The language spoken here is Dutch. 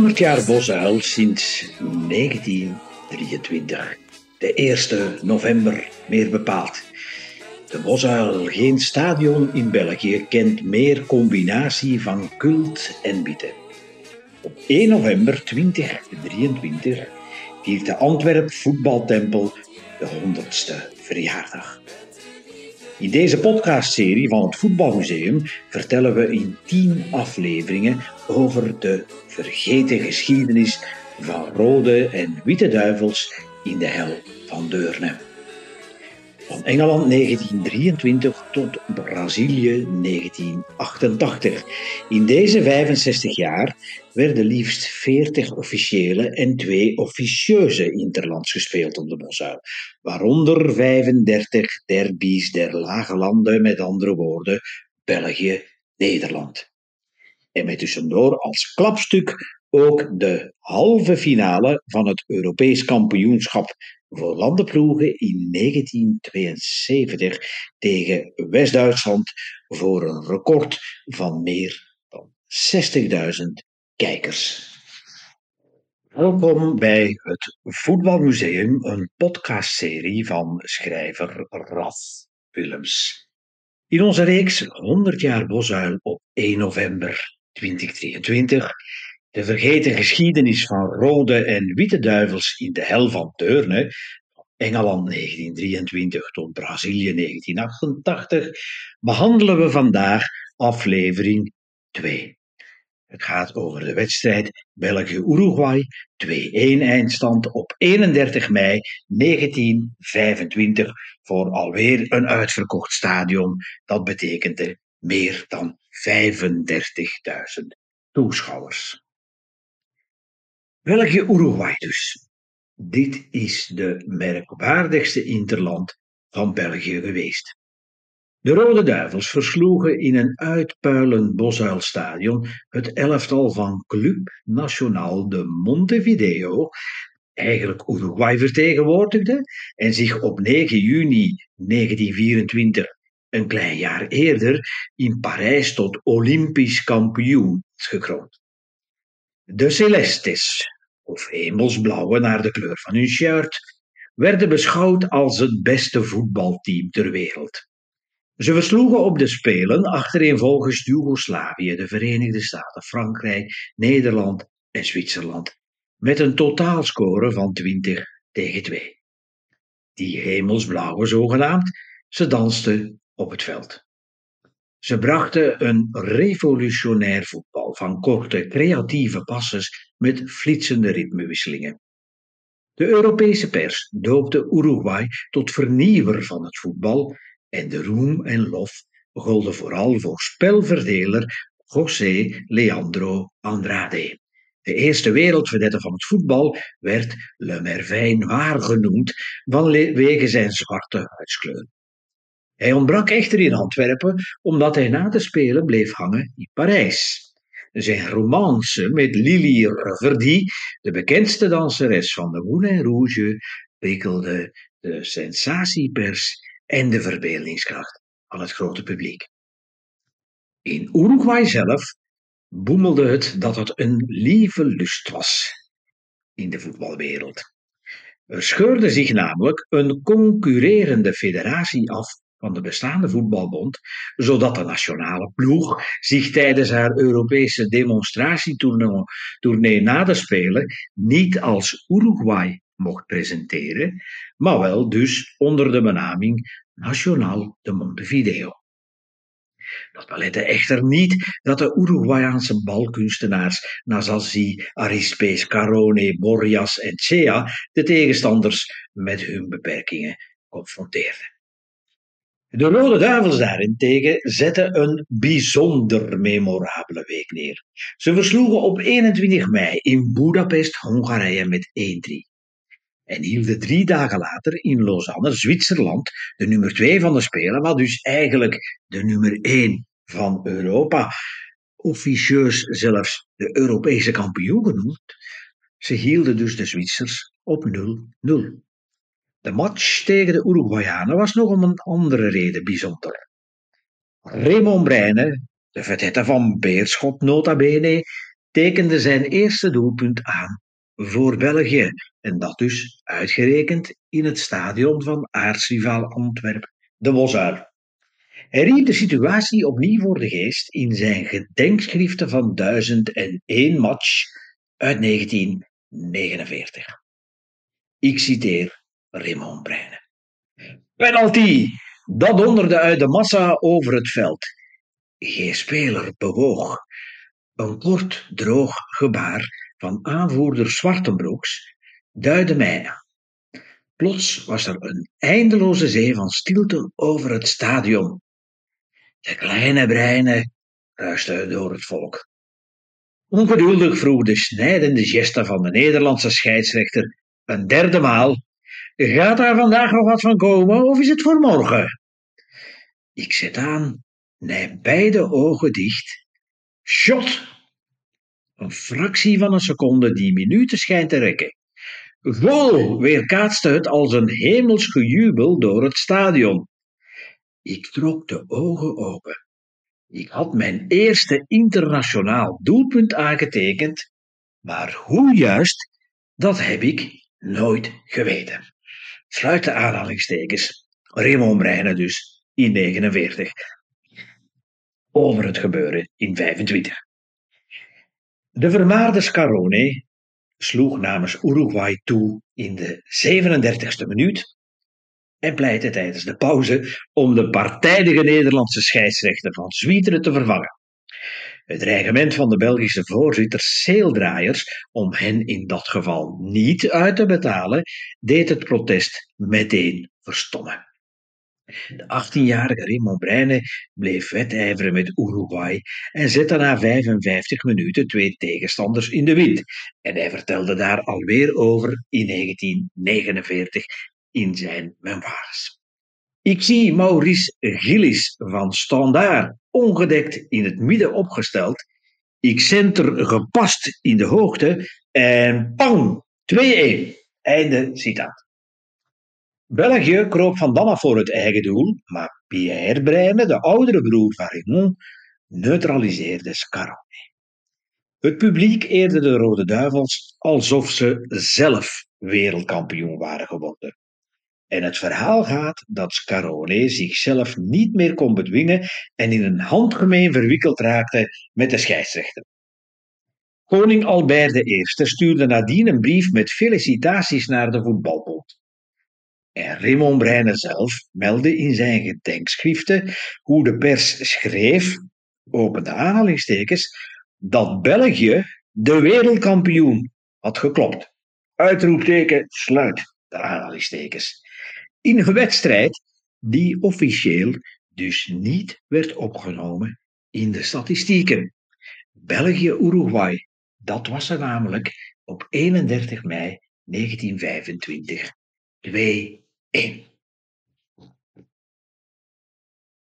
100 jaar Bosuil sinds 1923. De 1 november, meer bepaald. De Bosuil, geen stadion in België, kent meer combinatie van cult en bieten. Op 1 november 2023 viert de Antwerp Voetbaltempel de 100ste verjaardag. In deze podcastserie van het Voetbalmuseum vertellen we in 10 afleveringen over de vergeten geschiedenis van rode en witte duivels in de hel van Deurne. Van Engeland 1923 tot Brazilië 1988. In deze 65 jaar werden liefst 40 officiële en 2 officieuze interlands gespeeld op de Bosuil, waaronder 35 derbies der lage landen, met andere woorden België, Nederland. En met tussendoor als klapstuk ook de halve finale van het Europees kampioenschap voor landenploegen in 1972 tegen West-Duitsland voor een record van meer dan 60.000 kijkers. Welkom bij het Voetbalmuseum, een podcastserie van schrijver Raf Willems. In onze reeks 100 jaar Bosuil op 1 november 2023 de vergeten geschiedenis van rode en witte duivels in de hel van Deurne, Engeland 1923 tot Brazilië 1988, behandelen we vandaag aflevering 2. Het gaat over de wedstrijd België-Uruguay, 2-1 eindstand op 31 mei 1925 voor alweer een uitverkocht stadion. Dat betekende meer dan 35.000 toeschouwers. België-Uruguay dus. Dit is de merkwaardigste interland van België geweest. De Rode Duivels versloegen in een uitpuilend Bosuilstadion het elftal van Club Nacional de Montevideo, eigenlijk Uruguay vertegenwoordigde, en zich op 9 juni 1924, een klein jaar eerder, in Parijs tot Olympisch kampioen gekroond. De Celestes, of hemelsblauwe naar de kleur van hun shirt, werden beschouwd als het beste voetbalteam ter wereld. Ze versloegen op de Spelen achtereenvolgens Joegoslavië, de Verenigde Staten, Frankrijk, Nederland en Zwitserland, met een totaalscore van 20 tegen 2. Die hemelsblauwe zogenaamd, ze dansten op het veld. Ze brachten een revolutionair voetbal van korte, creatieve passes met flitsende ritmewisselingen. De Europese pers doopte Uruguay tot vernieuwer van het voetbal en de roem en lof golden vooral voor spelverdeler José Leandro Andrade. De eerste wereldverdette van het voetbal werd Le Merveille Noir genoemd vanwege zijn zwarte huidskleur. Hij ontbrak echter in Antwerpen omdat hij na de Spelen bleef hangen in Parijs. Zijn romance met Lily Reverdy, de bekendste danseres van de Moulin Rouge, prikkelde de sensatiepers en de verbeeldingskracht van het grote publiek. In Uruguay zelf boemelde het dat het een lieve lust was in de voetbalwereld. Er scheurde zich namelijk een concurrerende federatie af van de bestaande voetbalbond, zodat de nationale ploeg zich tijdens haar Europese demonstratietournee na de Spelen niet als Uruguay mocht presenteren, maar wel dus onder de benaming Nacional de Montevideo. Dat belette echter niet dat de Uruguayaanse balkunstenaars Nazazzi, Arispe, Carone, Borjas en Cea de tegenstanders met hun beperkingen confronteerden. De Rode Duivels daarentegen zetten een bijzonder memorabele week neer. Ze versloegen op 21 mei in Budapest Hongarije met 1-3. En hielden drie dagen later in Lausanne, Zwitserland, de nummer 2 van de Spelen, maar dus eigenlijk de nummer 1 van Europa, officieus zelfs de Europese kampioen genoemd. Ze hielden dus de Zwitsers op 0-0. De match tegen de Uruguayanen was nog om een andere reden bijzonder. Raymond Breine, de vedette van Beerschot nota bene, tekende zijn eerste doelpunt aan voor België. En dat dus uitgerekend in het stadion van aartsrivaal Antwerpen, de Bosuil. Hij riep de situatie opnieuw voor de geest in zijn gedenkschriften van 1001 match uit 1949. Ik citeer Raymond Breine. Penalty! Dat donderde uit de massa over het veld. Geen speler bewoog. Een kort, droog gebaar van aanvoerder Zwartenbroeks duidde mij aan. Plots was er een eindeloze zee van stilte over het stadion. De kleine breinen ruisten door het volk. Ongeduldig vroeg de snijdende gesta van de Nederlandse scheidsrechter een derde maal: Gaat daar vandaag nog wat van komen of is het voor morgen? Ik zet aan, nee beide ogen dicht. Shot! Een fractie van een seconde die minuten schijnt te rekken. Goal! Weerkaatste het als een hemels gejubel door het stadion. Ik trok de ogen open. Ik had mijn eerste internationaal doelpunt aangetekend, maar hoe juist, dat heb ik nooit geweten. Sluit de aanhalingstekens. Raymond Breine dus, in 49. Over het gebeuren in 25. De vermaarde Scarone sloeg namens Uruguay toe in de 37e minuut en pleitte tijdens de pauze om de partijdige Nederlandse scheidsrechter van Zwieteren te vervangen. Het dreigement van de Belgische voorzitter Seeldraaiers om hen in dat geval niet uit te betalen, deed het protest meteen verstommen. De 18-jarige Raymond Breine bleef wedijveren met Uruguay en zette na 55 minuten twee tegenstanders in de wind. En hij vertelde daar alweer over in 1949 in zijn memoires. Ik zie Maurice Gillis van Standaard ongedekt in het midden opgesteld. Ik center gepast in de hoogte en pang, 2-1. Einde citaat. België kroop van dan af voor het eigen doel, maar Pierre Breine, de oudere broer van Raymond, neutraliseerde Scaroni. Het publiek eerde de Rode Duivels alsof ze zelf wereldkampioen waren geworden. En het verhaal gaat dat Scarone zichzelf niet meer kon bedwingen en in een handgemeen verwikkeld raakte met de scheidsrechter. Koning Albert I stuurde nadien een brief met felicitaties naar de voetbalbond. En Raymond Breine zelf meldde in zijn gedenkschriften hoe de pers schreef, opende aanhalingstekens, dat België de wereldkampioen had geklopt. Uitroepteken sluit de aanhalingstekens in een wedstrijd die officieel dus niet werd opgenomen in de statistieken. België-Uruguay, dat was er namelijk op 31 mei 1925 2-1.